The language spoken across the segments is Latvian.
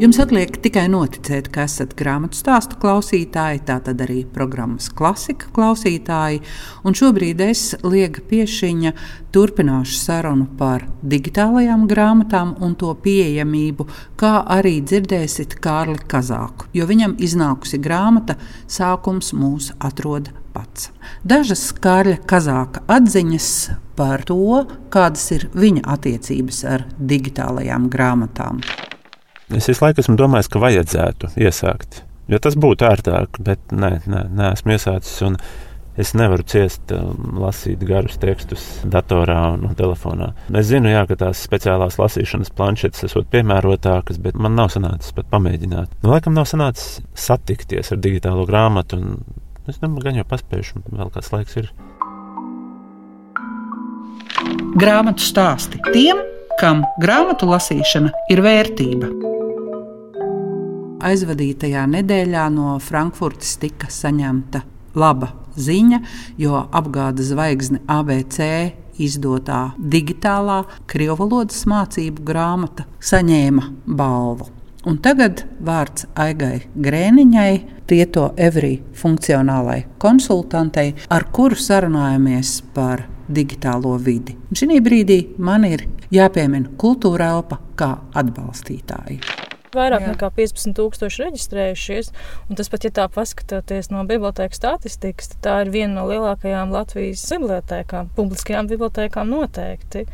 Jums atliek tikai noticēt, ka esat grāmatu stāstu klausītāji, tātad arī programmas klasika klausītāji. Un šobrīd es, Liega Piešiņa, turpināšu sarunu par digitālajām grāmatām un to pieejamību, kā arī dzirdēsiet Kārli Kazāku, jo viņam iznākusi grāmata Sākums mūs atrod pats. Dažas Kārļa Kazāka atziņas par to, kādas ir viņa attiecības ar digitālajām grāmatām. Es visu laiku esmu domājis, ka vajadzētu iesākt. Jo tas būtu ērtāk, bet nē, nē, nē esmu iesācis. Es nevaru ciest, um, lasīt garus tekstus datorā un telefonā. Es zinu, jā, ka tās speciālās lasīšanas planšetes esot piemērotākas, bet man nav sanācis pat pamēģināt. Nu, laikam nav sanācis satikties ar digitālo grāmatu, un es domāju, gan jau paspējuši, vēl kāds laiks ir. Grāmatu stāsti tiem, kam grāmatu lasīšana ir vērtība aizvadītajā nedēļā no Frankfurtes tika saņemta laba ziņa, jo apgādes zvaigzne ABC izdotā digitālā krievu valodas mācību grāmata saņēma balvu. Un tagad vārds Aigai Grēniņai, Tieto Evrī funkcionālai konsultantei, ar kuru sarunājamies par digitālo vidi. Šī brīdī man ir jāpiemina kultūra elpa kā atbalstītāji. Vairāk Jā. nekā 15,000 reģistrējušies. Tas pat, ja tā paskatāties no bibliotekas statistikas, tad tā ir viena no lielākajām Latvijas bibliotekām, publiskajām bibliotekām noteikti.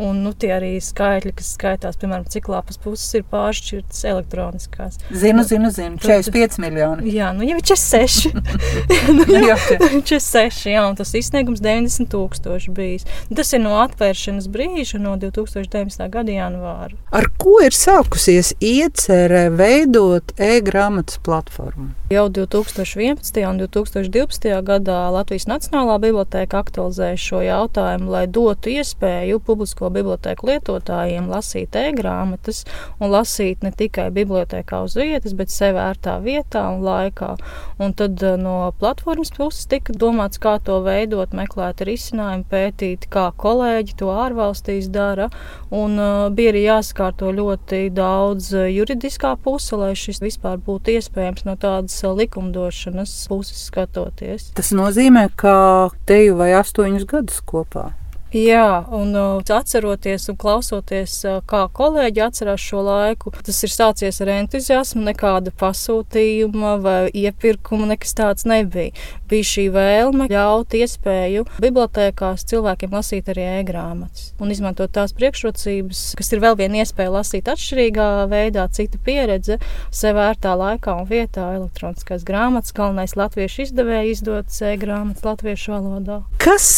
Un nu, tie arī skaitļi, kas skaitās, piemēram, cik lapas puses ir pāršķirtas elektroniskās. Zinu, zinu, zinu 45 miljoni. Jā, nu jau ir 46. nu, jā, 46, jā, un tas izsniegums 90 tūkstoši bijis. Tas ir no atvēršanas brīža, no 2019. gada janvāra. Ar ko ir sākusies iecerē veidot e-grāmatas platformu? Jau 2011. un 2012. gadā Latvijas Nacionālā biblioteka aktualizēja šo jautājumu, lai dotu iespēju publisko publisko biblioteku lietotājiem lasīt e-grāmatas un lasīt ne tikai bibliotekā uz vietas, bet sev ērtā vietā un laikā. Un tad eh, no platformas puses tika domāts, kā to veidot, meklēt risinājumu, pētīt, kā kolēģi to ārvalstīs dara. Un uh, bija arī jāsakārto ļoti daudz eh, juridiskā puse, lai šis vispār būtu iespējams no tādas likumdošanas puses skatoties. Tas nozīmē, ka teju vai astoņus gadus kopā. Jā, un uh, atceroties un klausoties, uh, kā kolēģi atcerās šo laiku, tas ir sācies ar entuziasmu, nekāda pasūtījuma vai iepirkuma, nekas tāds nebija. Bija šī vēlme ļaut iespēju bibliotekās cilvēkiem lasīt arī e-grāmatas un izmantot tās priekšrocības, kas ir vēl viena iespēja lasīt atšķirīgā veidā, cita pieredze, sev ērtā laikā un vietā, elektroniskās grāmatas, galvenais latviešu izdevēja izdotas e-grāmatas latviešu valodā. Kas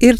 ir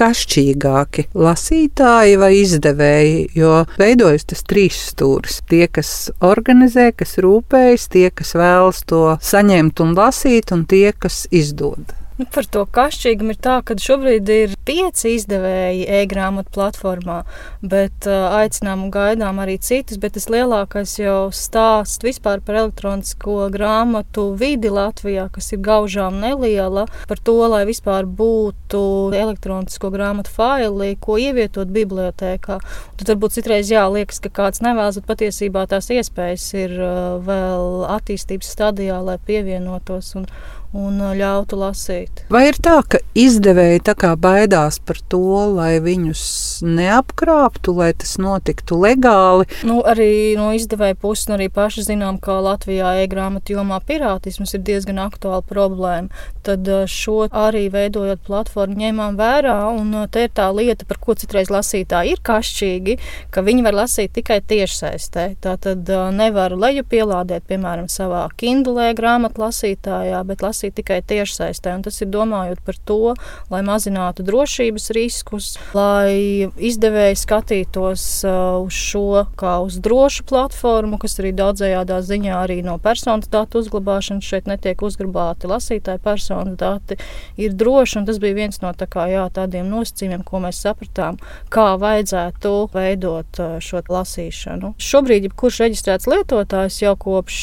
kašķīgāki lasītāji vai izdevēji, jo veidojas tas trīs stūris. Tie, kas organizē, kas rūpējas, tie, kas vēlas to saņemt un lasīt, un tie, kas izdod. Nu, par to kašķīgumu ir tā, ka šobrīd ir pieci izdevēji e-grāmatu platformā, bet uh, aicinām un gaidām arī citus. Bet tas lielākais jau stāsts vispār par elektronisko grāmatu vidi Latvijā, kas ir gaužām neliela, par to, lai vispār būtu elektronisko grāmatu faili, ko ievietot bibliotēkā. Un tad varbūt citreiz jāliekas, ka kāds nevēlas, bet patiesībā tās iespējas ir uh, vēl attīstības stadijā, lai pievienotos. Un, un ļautu lasīt. Vai ir tā, ka izdevēji tā kā baidās par to, lai viņus neapkrāptu, lai tas notiktu legāli? Nu, arī no izdevēja puses, un arī paši zinām, ka Latvijā e-grāmatu jomā pirātisms ir diezgan aktuāla problēma. Tad šo arī veidojot platformu ņēmām vērā, un te ir tā lieta, par ko citreiz lasītāji ir kašķīgi, ka viņi var lasīt tikai tiešsaistē. Tā tad nevar leju pielādēt, piemēram, savā Kindle grāmatu lasītājā, bet lasīt lasīt tikai tiešsaistē. Tas ir domājot par to, lai mazinātu drošības riskus, lai izdevēji skatītos uz šo kā uz drošu platformu, kas arī daudzējādā ziņā arī no personas datu uzglabāšanas šeit netiek uzglabāti lasītāji personas dati, ir droši, tas bija viens no tā kā, jā, tādiem nosacījumiem, ko mēs sapratām, kā vajadzētu veidot šo lasīšanu. Šobrīd, jebkurš reģistrēts lietotājs jau kopš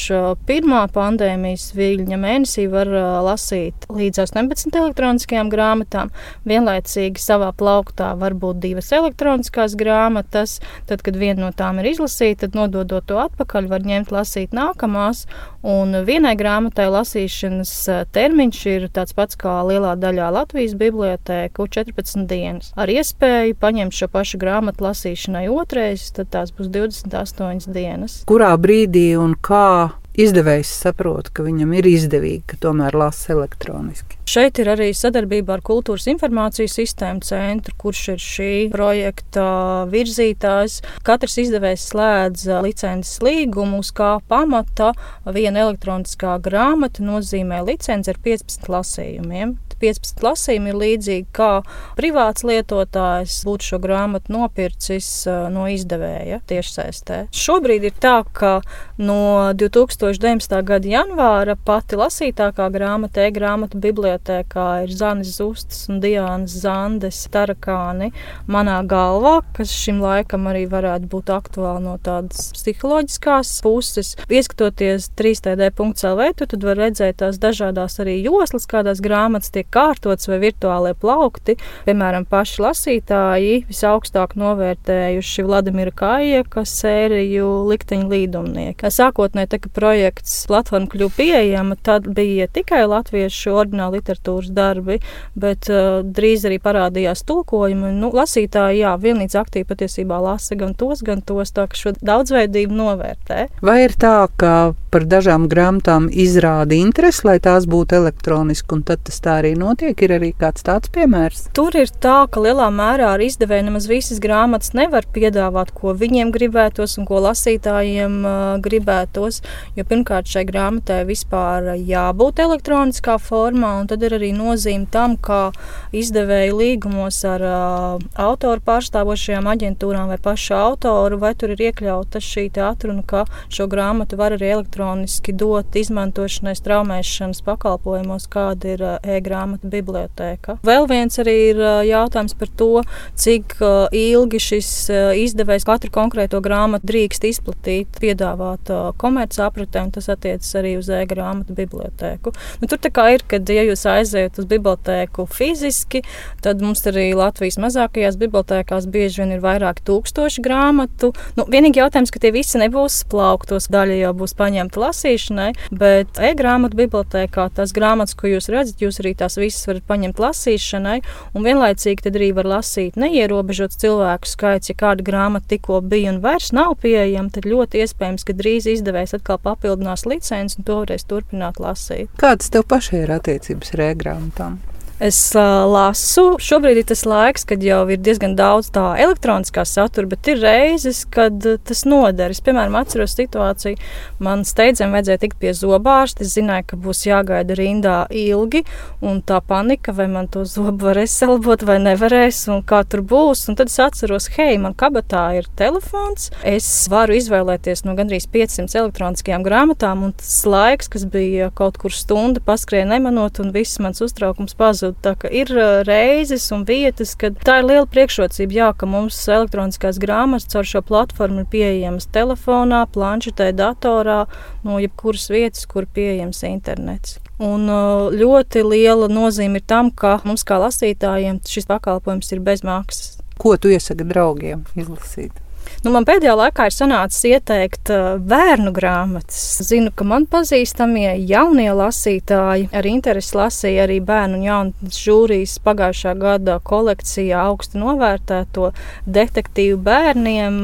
pirmā pandēmijas viļņa mēnesī var lasīt līdz 18 elektroniskajām grāmatām. Vienlaicīgi savā plauktā var būt divas elektroniskās grāmatas. Tad, kad viena no tām ir izlasīta, tad nododot to atpakaļ, var ņemt lasīt nākamās. Un vienai grāmatai lasīšanas termiņš ir tāds pats kā lielā daļā Latvijas bibliotēku - 14 dienas. Ar iespēju paņemt šo pašu grāmatu lasīšanai otrais, tad tās būs 28 dienas. Kurā brīdī un kā izdevējs saprot, ka viņam ir izdevīgi, ka tomēr lasa elektroniski. Šeit ir arī sadarbība ar Kultūras informācijas sistēmu centru, kurš ir šī projekta virzītājs. Katrs izdevējs slēdz licences līgumu, uz kā pamata viena elektroniskā grāmata nozīmē licenci ar 15 lasījumiem. 15 lasījumi ir līdzīgi kā privāts lietotājs būtu šo grāmatu nopircis no izdevēja tiešsaistē. Šobrīd ir tā, ka no 2019. gada janvāra pati lasītākā grāmata e-grāmatu bibliotēkā ir Zanis Zustas un Diānas Zandes tarakāni manā galvā, kas šim laikam arī varētu būt aktuāli no tādas psiholoģiskās puses. Ieskatoties 3D.CLV, tu tad var redzēt tās dažādās arī joslas, kādās grāmatas tiek kārtots vai virtuālie plaukti. Piemēram, paši lasītāji visaugstāk novērtējuši Vladimira Kājeka sēriju Likteņa līdumnieki. Sākotnēji, kad projekts platforma kļuva pieejama, tad bija tikai latviešu ordināla literatūras darbi, bet uh, drīz arī parādījās tulkojumi. Nu, lasītāji, jā, vienlīdz aktīvi patiesībā lasa gan tos, gan tos, tā ka šo daudzveidību novērtē. Vai ir tā, ka par dažām grāmatām izrāda interesi, lai tās būtu elektroniski, un tad tas tā arī notiek. Ir arī kāds tāds piemērs. Tur ir tā, ka lielā mērā ar izdevēju nemaz visas grāmatas nevar piedāvāt, ko viņiem gribētos un ko lasītājiem uh, gribētos. Jo pirmkārt, šai grāmatai vispār jābūt elektroniskā formā, un tad ir arī nozīme tam, kā izdevēju līgumos ar uh, autoru pārstāvošajām aģentūrām vai pašu autoru, vai tur ir iekļauta šī atruna, ka šo grāmatu var arī elektroniski dot izmantošanai straumēšanas pakalpojumos, kāda ir uh, e-grāmata grāmatu bibliotēka. Vēl viens arī ir jautājums par to, cik ilgi šis izdevējs katru konkrēto grāmatu drīkst izplatīt, piedāvāt komercapritē, un tas attiecas arī uz e-grāmatu bibliotēku. Nu, tur tā kā ir, kad ja jūs aizējat uz bibliotēku fiziski, tad mums arī Latvijas mazākajās bibliotēkās bieži vien ir vairāk tūkstoši grāmatu. Nu, vienīgi jautājums, ka tie visi nebūs plauktos, daļa jau būs paņemta lasīšanai, bet e-grāmatu bibliotēkā tās grāmatas, ko jūs redzat, jūs arī tās visas varat paņemt lasīšanai, un vienlaicīgi tad arī var lasīt neierobežots cilvēku skaits. Ja kāda grāmata tikko bija un vairs nav pieejama, tad ļoti iespējams, ka drīz izdevējs atkal papildinās licenci un to varēs turpināt lasīt. Kādas tev pašai ir attiecības ar e-grāmatām? Es uh, lasu. Šobrīd ir tas laiks, kad jau ir diezgan daudz tā elektroniskā satura, bet ir reizes, kad uh, tas noder. Es, piemēram, atceros situāciju, man steidzami vajadzēja tikt pie zobārsta. Es zināju, ka būs jāgaida rindā ilgi, un tā panika, vai man to zobu varēs salbot vai nevarēs, un kā tur būs. Un tad es atceros, hei, man kabatā ir telefons. Es varu izvēlēties no gandrīz 500 elektroniskajām grāmatām, un tas laiks, kas bija kaut kur stunda, paskrēja nemanot, un viss mans uztraukums pazuda. Tā kā ir reizes un vietas, kad tā ir liela priekšrocība, jā, ka mums elektroniskās grāmatas caur šo platformu ir pieejamas telefonā, planšetē, datorā, no jebkuras vietas, kur pieejams internets. Un ļoti liela nozīme ir tam, ka mums kā lasītājiem šis pakalpojums ir bez maksas. Ko tu iesaki draugiem izlasīt? Nu, man pēdējā laikā ir sanācis ieteikt uh, bērnu grāmatas. Zinu, ka man pazīstamie jaunie lasītāji ar interesi lasīja arī bērnu un jaunu žūrijas pagājušā gada kolekcijā augstu novērtēto detektīvu bērniem.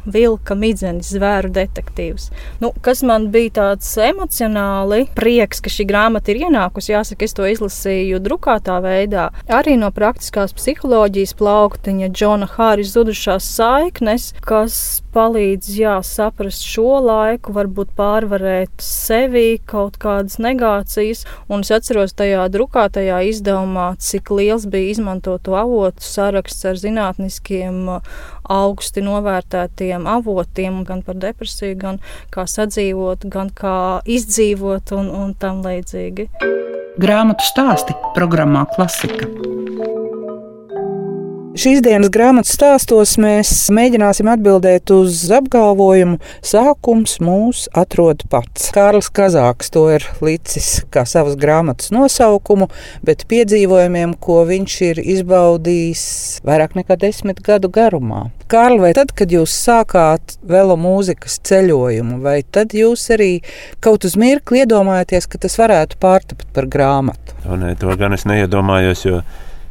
Uh, vilka midzenis, zvēru detektīvs. Nu, kas man bija tāds emocionāli prieks, ka šī grāmata ir ienākusi. Jāsaka, es to izlasīju drukātā veidā. Arī no praktiskās psiholoģijas plauktiņa Džona Hāris zudušās saiknes, kas palīdz jā, saprast šo laiku, varbūt pārvarēt sevi, kaut kādas negācijas. Un es atceros tajā drukātajā izdevumā, cik liels bija izmantoto avotu saraksts ar zinātniskiem augsti novērtētiem avotiem, gan par depresiju, gan kā sadzīvot, gan kā izdzīvot un, un tam līdzīgi. Grāmatu stāsti programmā Klasika. Šīs dienas grāmatas stāstos mēs mēģināsim atbildēt uz apgalvojumu, sākums mūs atrod pats. Kārlis Kazāks to ir licis kā savas grāmatas nosaukumu, bet piedzīvojumiem, ko viņš ir izbaudījis vairāk nekā desmit gadu garumā. Kārli, vai tad, kad jūs sākāt velo mūzikas ceļojumu, vai tad jūs arī kaut uz mirkli iedomājāties, ka tas varētu pārtapt par grāmatu? To, ne, to gan es neiedomājos, jo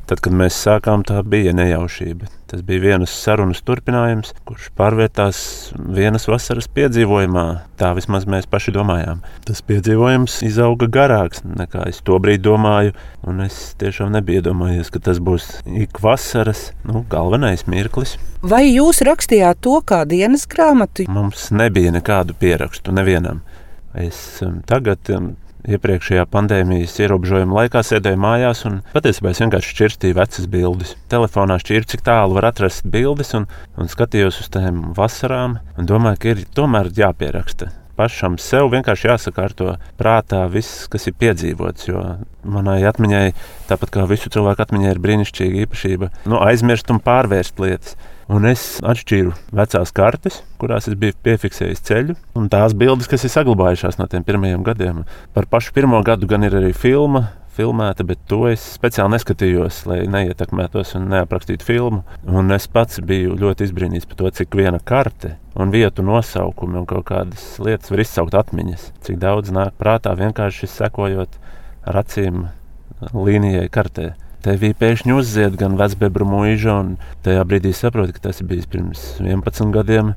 Tad, kad mēs sākām, tā bija nejaušība. Tas bija vienas sarunas turpinājums, kurš pārvērtās vienas vasaras piedzīvojumā. Tā vismaz mēs paši domājām. Tas piedzīvojums izauga garāks nekā es to brīdi domāju. Es tiešām nebiju iedomājies, ka tas būs ik vasaras nu, galvenais mirklis. Vai jūs rakstījāt to kā dienas grāmatu? Mums nebija nekādu pierakstu nevienam. Es um, tagad um, iepriekšējā pandēmijas ierobežojuma laikā sēdēju mājās un patiesībā es vienkārši šķirstīju vecas bildes. Telefonā šķirtu, cik tālu var atrast bildes, un, un skatījos uz tām vasarām domāju, ka ir tomēr jāpieraksta. Pašam sev vienkārši jāsakārto prātā viss, kas ir piedzīvots. Jo manai atmiņai, tāpat kā visu cilvēku atmiņai, ir brīnišķīga īpašība nu, aizmirst un pārvērst lietas. Un es atšķīru vecās kartes, kurās es biju piefiksējis ceļu, un tās bildes, kas ir saglabājušās no tiem pirmajiem gadiem. Par pašu pirmo gadu gan ir arī filma, filmēta, bet to es speciāli neskatījos, lai neietekmētos un neaprakstītu filmu. Un es pats biju ļoti izbrīnīts par to, cik viena karte un vietu nosaukumi un kaut kādas lietas var izsaukt atmiņas. Cik daudz nāk prātā vienkārši sekojot ar acīm līnijai kartē tevī pēkšņi uzzied gan vecbebra mūža, un tajā brīdī saproti, ka tas bija pirms 11 gadiem.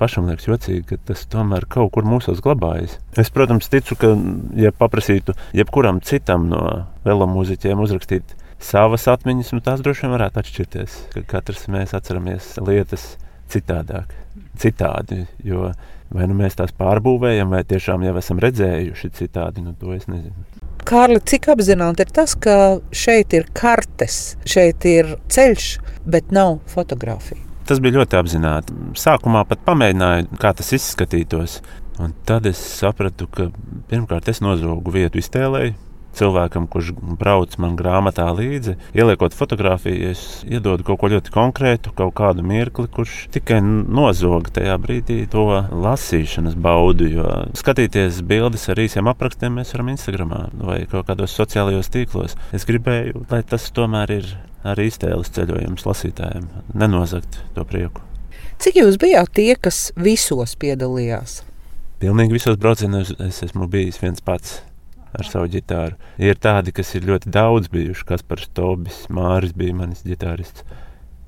Pašam liekas jocīgi, ka tas tomēr kaut kur mūsos glabājas. Es, protams, ticu, ka, ja paprasītu jebkuram citam no velomūziķiem uzrakstīt savas atmiņas, nu tās droši vien varētu atšķirties. Ka katrs mēs atceramies lietas citādāk, citādi. Jo vai nu mēs tās pārbūvējam, vai tiešām jau esam redzējuši citādi, nu to es nezinu. Kārli, cik apzināti ir tas, ka šeit ir kartes, šeit ir ceļš, bet nav fotografija? Tas bija ļoti apzināti. Sākumā pat pamēģināju, kā tas izskatītos. Un tad es sapratu, ka pirmkārt es nozogu vietu iztēlēju, cilvēkam, kurš brauc man grāmatā līdzi, ieliekot fotografiju, es iedodu kaut ko ļoti konkrētu, kaut kādu mirkli, kurš tikai nozoga tajā brīdī to lasīšanas baudu. Jo skatīties bildes ar īsiem aprakstiem mēs varam Instagram vai kaut kādos sociālajos tīklos. Es gribēju, lai tas tomēr ir arī iztēles ceļojums lasītājiem, nenozagt to prieku. Cik jūs bijāt tie, kas visos piedalījās? Pilnīgi visos braucienos es esmu bijis viens pats ar savu ģitāru. Ir tādi, kas ir ļoti daudz bijuši. Kaspars Tobis, Māris bija manis ģitārists,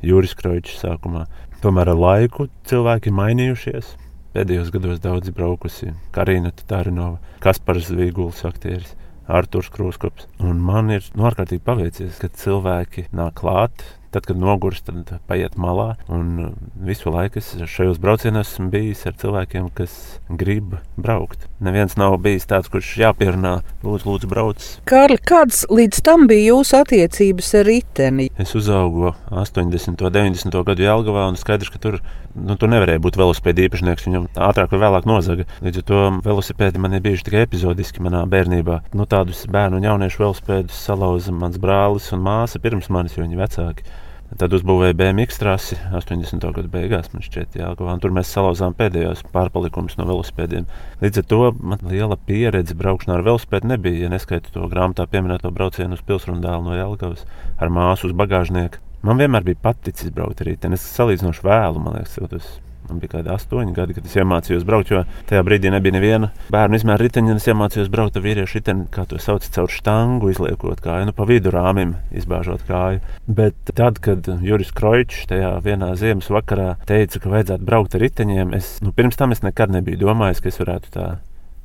Juris Kroičs sākumā. Tomēr ar laiku cilvēki ir mainījušies. Pēdējos gados daudz braukusi Karina Tārinova, Kaspars Zvīguls, aktieris. Arthurs Krūskops. Un man ir nu, ārkārtīgi paveicies, ka cilvēki nāk klāt, Tad, kad nogurst, tad paiet malā. Un uh, visu laiku es šajos braucienos esmu bijis ar cilvēkiem, kas grib braukt. Neviens nav bijis tāds, kurš jāpierunā, lūdzu, lūdzu brauc. Kārli, kādas līdz tam bija jūsu attiecības ar riteni? Es uzaugu 80. un 90. gadu Jālgavā, un skaidrs, ka tur, nu, tur nevarēja būt velosipēda īpašnieks. Viņam ātrāk vai vēlāk nozaga. Līdz ar to velosipēdi man ir bijuši tikai epizodiski manā bērnībā. Nu, tādus bērnu un jauniešu velosipēdus salauza mans brālis un māsa pirms manis, jo viņi vecāki. Tad uzbūvēja BMW trasi 80. gada beigās, man šķiet, Jālgavā. Tur mēs salauzām pēdējos pārpalikumus no velosipēdiem. Līdz ar to man liela pieredze braukšanā ar velosipēdu nebija, ja neskaitu to grāmatā pieminēto braucienu uz pilsrundālu no Jālgavas ar māsu uz bagāžnieku. Man vienmēr bija paticis braukt arī te. Es salīdzinoši vēlu, man liekas, tas Man bija kādi astoņi gadi, kad es iemācījos braukt, jo tajā brīdī nebija neviena bērnu izmēra riteņa. Es iemācījos braukt ar vīriešu riteni, kā to sauc, caur štangu, izliekot kāju, nu, pa vidu rāmim, izbāžot kāju. Bet tad, kad Juris Kroičs tajā vienā ziemas vakarā teica, ka vajadzētu braukt ar riteņiem, es nu, pirms tam es nekad nebiju domājis, ka es varētu tā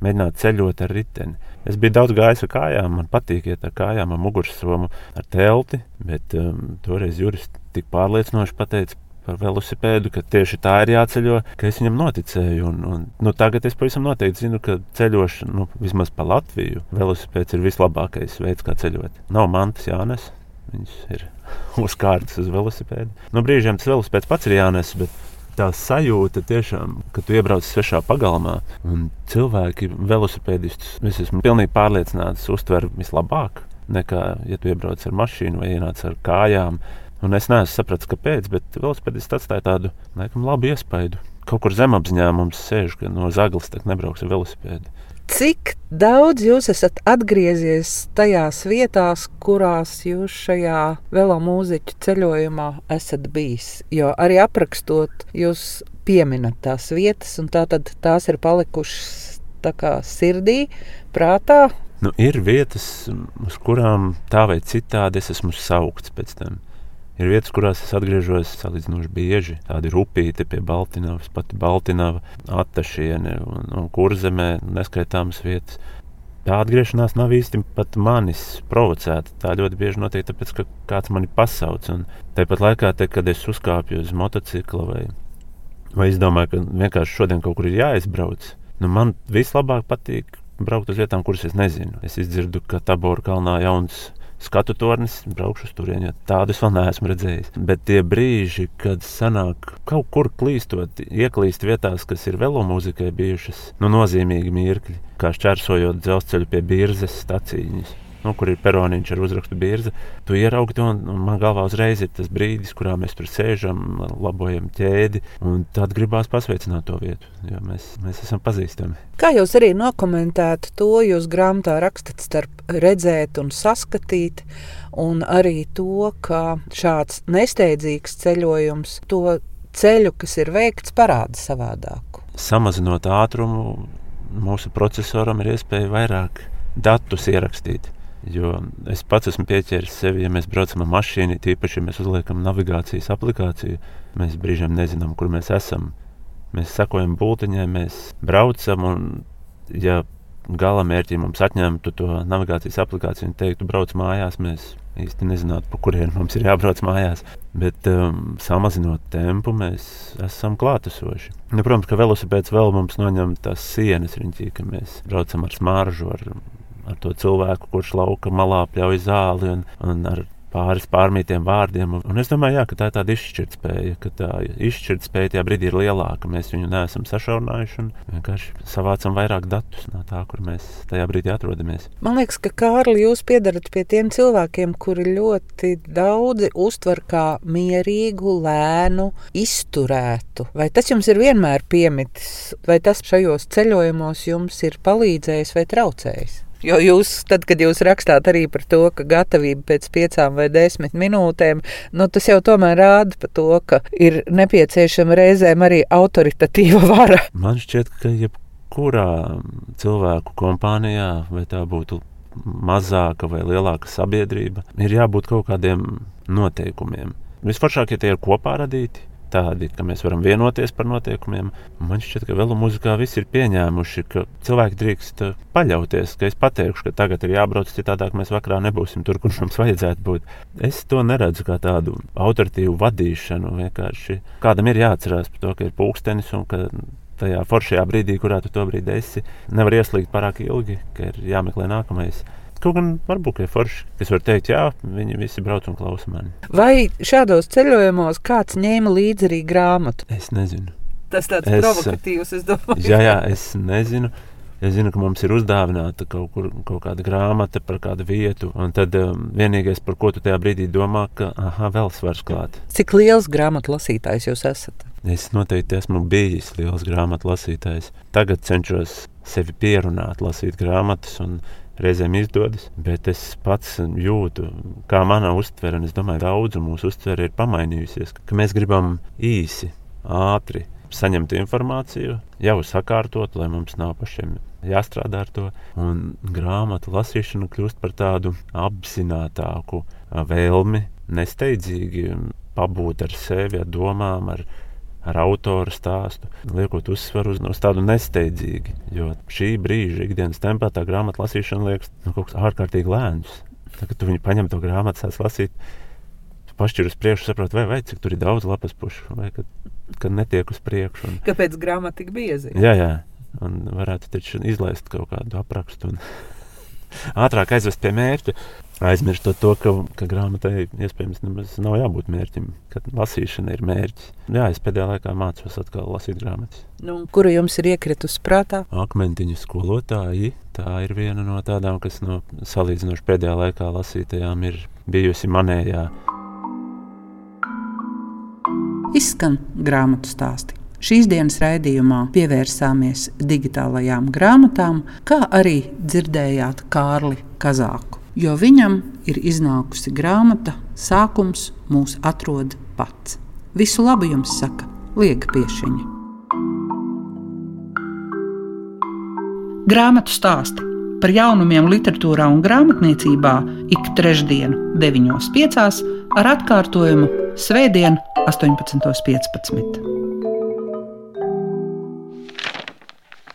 mēģināt ceļot ar riteni. Es biju daudz gājis ar kājām, man patīk iet ar kājām, ar mugursomu, ar telti, bet um, toreiz Juris tik pārliecinoši pateica, par velosipēdu, ka tieši tā ir jāceļo, ka es viņam noticēju. Un, un, nu, tagad es pavisam noteikti zinu, ka ceļošana, nu, vismaz pa Latviju, velosipēds ir vislabākais veids, kā ceļot. Nav mantas jānes, viņš ir uz kārtas uz velosipēdu. No brīžiem tas velosipēds pats ir jānes. Tā sajūta tiešām, ka tu iebrauc svešā pagalmā, un cilvēki, velosipēdistus, es esmu pilnīgi pārliecināts, uztver vislabāk nekā, ja tu iebrauc ar mašīnu vai ienāc ar kājām. Un es neesmu sapratis, kāpēc, bet velosipēdists atstāja tādu laikam, labu iespaidu. Kaut kur zemapziņā mums sēž, ka no zaglas nebrauks ar velosipēdu. Cik daudz jūs esat atgriezies tajās vietās, kurās jūs šajā velomūziķu ceļojumā esat bijis? Jo arī aprakstot, jūs pieminat tās vietas, un tā tās ir palikušas sirdī, prātā. Nu, ir vietas, uz kurām tā vai citādi es esmu saukts pēc tam. Ir vietas, kurās es atgriežos salīdzinoši bieži. Tāda ir upīte pie Baltiņas, pati Baltiņa, Atašiene un, un Kurzemē, neskaitāmas vietas. Tā atgriešanās nav īsti pat manis provocēta. Tā ļoti bieži notiek tāpēc, ka kāds mani pasauc. Un tāpat laikā, te, kad es uzkāpju uz motocikla vai, vai izdomāju, ka vienkārši šodien kaut kur ir jāizbrauc, nu man vislabāk patīk braukt uz vietām, kuras es nezinu. Es izdzirdu, ka Tabora kalnā jauns skatu tornis, braukšu uz turieni. Tādus vēl neesmu redzējis. Bet tie brīži, kad sanāk kaut kur klīstot, ieklīst vietās, kas ir velomūzikai bijušas, nu, nozīmīgi mirkļi, kā šķērsojot dzelzceļu pie birzes stacijas nu, kur ir peroniņš ar uzrakstu bīrzi. Tu ieraugi to, un, un man galvā uzreiz ir tas brīdis, kurā mēs tur sēžam, labojam ķēdi. Tad gribās pasveicināt to vietu, jo mēs, mēs esam pazīstami. Kā jūs arī nokomentētu to, jūs grāmatā rakstat starp redzēt un saskatīt, un arī to, ka šāds nesteidzīgs ceļojums to ceļu, kas ir veikts, parāda savādāku. Samazinot ātrumu, mūsu procesoram ir iespēja vairāk datus ierakstīt. Jo es pats esmu pieķēries sevi, ja mēs braucam ar mašīnu, tīpaši, ja mēs uzliekam navigācijas aplikāciju, mēs brīžiem nezinām, kur mēs esam. Mēs sekojam būtiņai, mēs braucam, un ja gala mērķī mums atņemtu to navigācijas aplikāciju un teiktu, brauc mājās, mēs īsti nezinātu, pa kurien mums ir jābrauc mājās. Bet um, samazinot tempu, mēs esam klātesoši. Nu, protams, ka velosipēds vēl mums noņem tās sienas riņķī, ka mēs braucam ar smāržu, ar ar to cilvēku, kurš lauka malā pļauj zāli un, un ar pāris pārmītiem vārdiem. Un es domāju, jā, ka tā ir tāda izšķirtspēja, ka tā izšķirtspēja tajā brīdī ir lielāka. Mēs viņu neesam sašaurinājuši un vienkārši savācam vairāk datus no tā, kur mēs tajā brīdī atrodamies. Man liekas, ka Kārli, jūs piedarat pie tiem cilvēkiem, kuri ļoti daudzi uztver kā mierīgu, lēnu, izturētu. Vai tas jums ir vienmēr piemitis, vai tas šajos ceļojumos jums ir palīdzējis vai traucējis? Jo jūs, tad, kad jūs rakstāt arī par to, ka gatavība pēc piecām vai desmit minūtēm, nu, tas jau tomēr rāda par to, ka ir nepieciešama reizēm arī autoritatīva vara. Man šķiet, ka jebkurā cilvēku kompānijā, vai tā būtu mazāka vai lielāka sabiedrība, ir jābūt kaut kādiem noteikumiem. Visforšāk, ja tie ir kopā radīti, tādi, ka mēs varam vienoties par noteikumiem. Man šķiet, ka vēl mūzikā viss ir pieņēmuši, ka cilvēki drīkst paļauties, ka es pateikšu, ka tagad ir jābrauc, citādāk mēs vakarā nebūsim tur, kur mums vajadzētu būt. Es to neredzu kā tādu autoritīvu vadīšanu. Vienkārši kādam ir jāatcerās par to, ka ir pulkstenis un ka tajā foršajā brīdī, kurā tu to brīdi esi, nevar ieslīgt pārāk ilgi, ka ir jāmeklē nākamais. Kaut gan varbūt ir forši, kas var teikt, jā, viņi visi brauc un klausa mani. Vai šādos ceļojumos kāds ņēma līdzi arī grāmatu? Es nezinu. Tas tāds es, provokatīvs, es domāju. Jā, jā, es nezinu. Es zinu, ka mums ir uzdāvināta kaut, kur, kaut kāda grāmata par kādu vietu, un tad um, vienīgais, par ko tu tajā brīdī domā, ka aha, vēl svars klāt. Cik liels grāmatu lasītājs jūs esat? Es noteikti esmu bijis liels grāmatu lasītājs. Tagad cenšos sevi pierunāt, lasīt grāmatas, un reizēm izdodas, bet es pats jūtu, kā mana uztvere, un es domāju, daudzu mūsu uztvere ir pamainījusies, ka mēs gribam īsi, ātri, saņemt informāciju, jau sakārtot, lai mums nav pašiem jāstrādā ar to. Un grāmatu lasīšana kļūst par tādu apzinātāku vēlmi, nesteidzīgi pabūt ar sevi, ar domām, ar, ar autoru stāstu, liekot uzsvaru uz, uz tādu nesteidzīgu. Jo šī brīža ikdienas tempā tā grāmatu lasīšana liekas nu, kaut kas ārkārtīgi lēns. Tad, kad tu viņu paņem to grāmatu, sāc lasīt, pašķir uz priekšu, saproti, vai, vai cik tur ir daudz lapas pušu, vai kad, kad netiek uz priekšu. Un... Kāpēc grāmata tik bieza? Jā, jā. Un varētu taču izlaist kaut kādu aprakstu un ātrāk aizvest pie mērķa aizmirstot to, ka, ka grāmatai iespējams nemaz nav jābūt mērķim, ka lasīšana ir mērķis. Jā, es pēdējā laikā mācos atkal lasīt grāmatas. Nu, kura jums ir iekritusi prātā? Akmentiņu skolotāji. Tā ir viena no tādām, kas no salīdzinoši pēdējā laikā lasītajām ir bijusi manējā. Izskan grāmatu stāsti. Šīs dienas raidījumā pievērsāmies digitālajām grāmatām, kā arī dzirdējāt Kārli Kazāku jo viņam ir iznākusi grāmata Sākums mūs atrod pats. Visu labu jums saka Liega Piešiņa. Grāmatu stāsti par jaunumiem literatūrā un grāmatniecībā ik trešdienu, 9.5. ar atkārtojumu Svētdien, 18.15.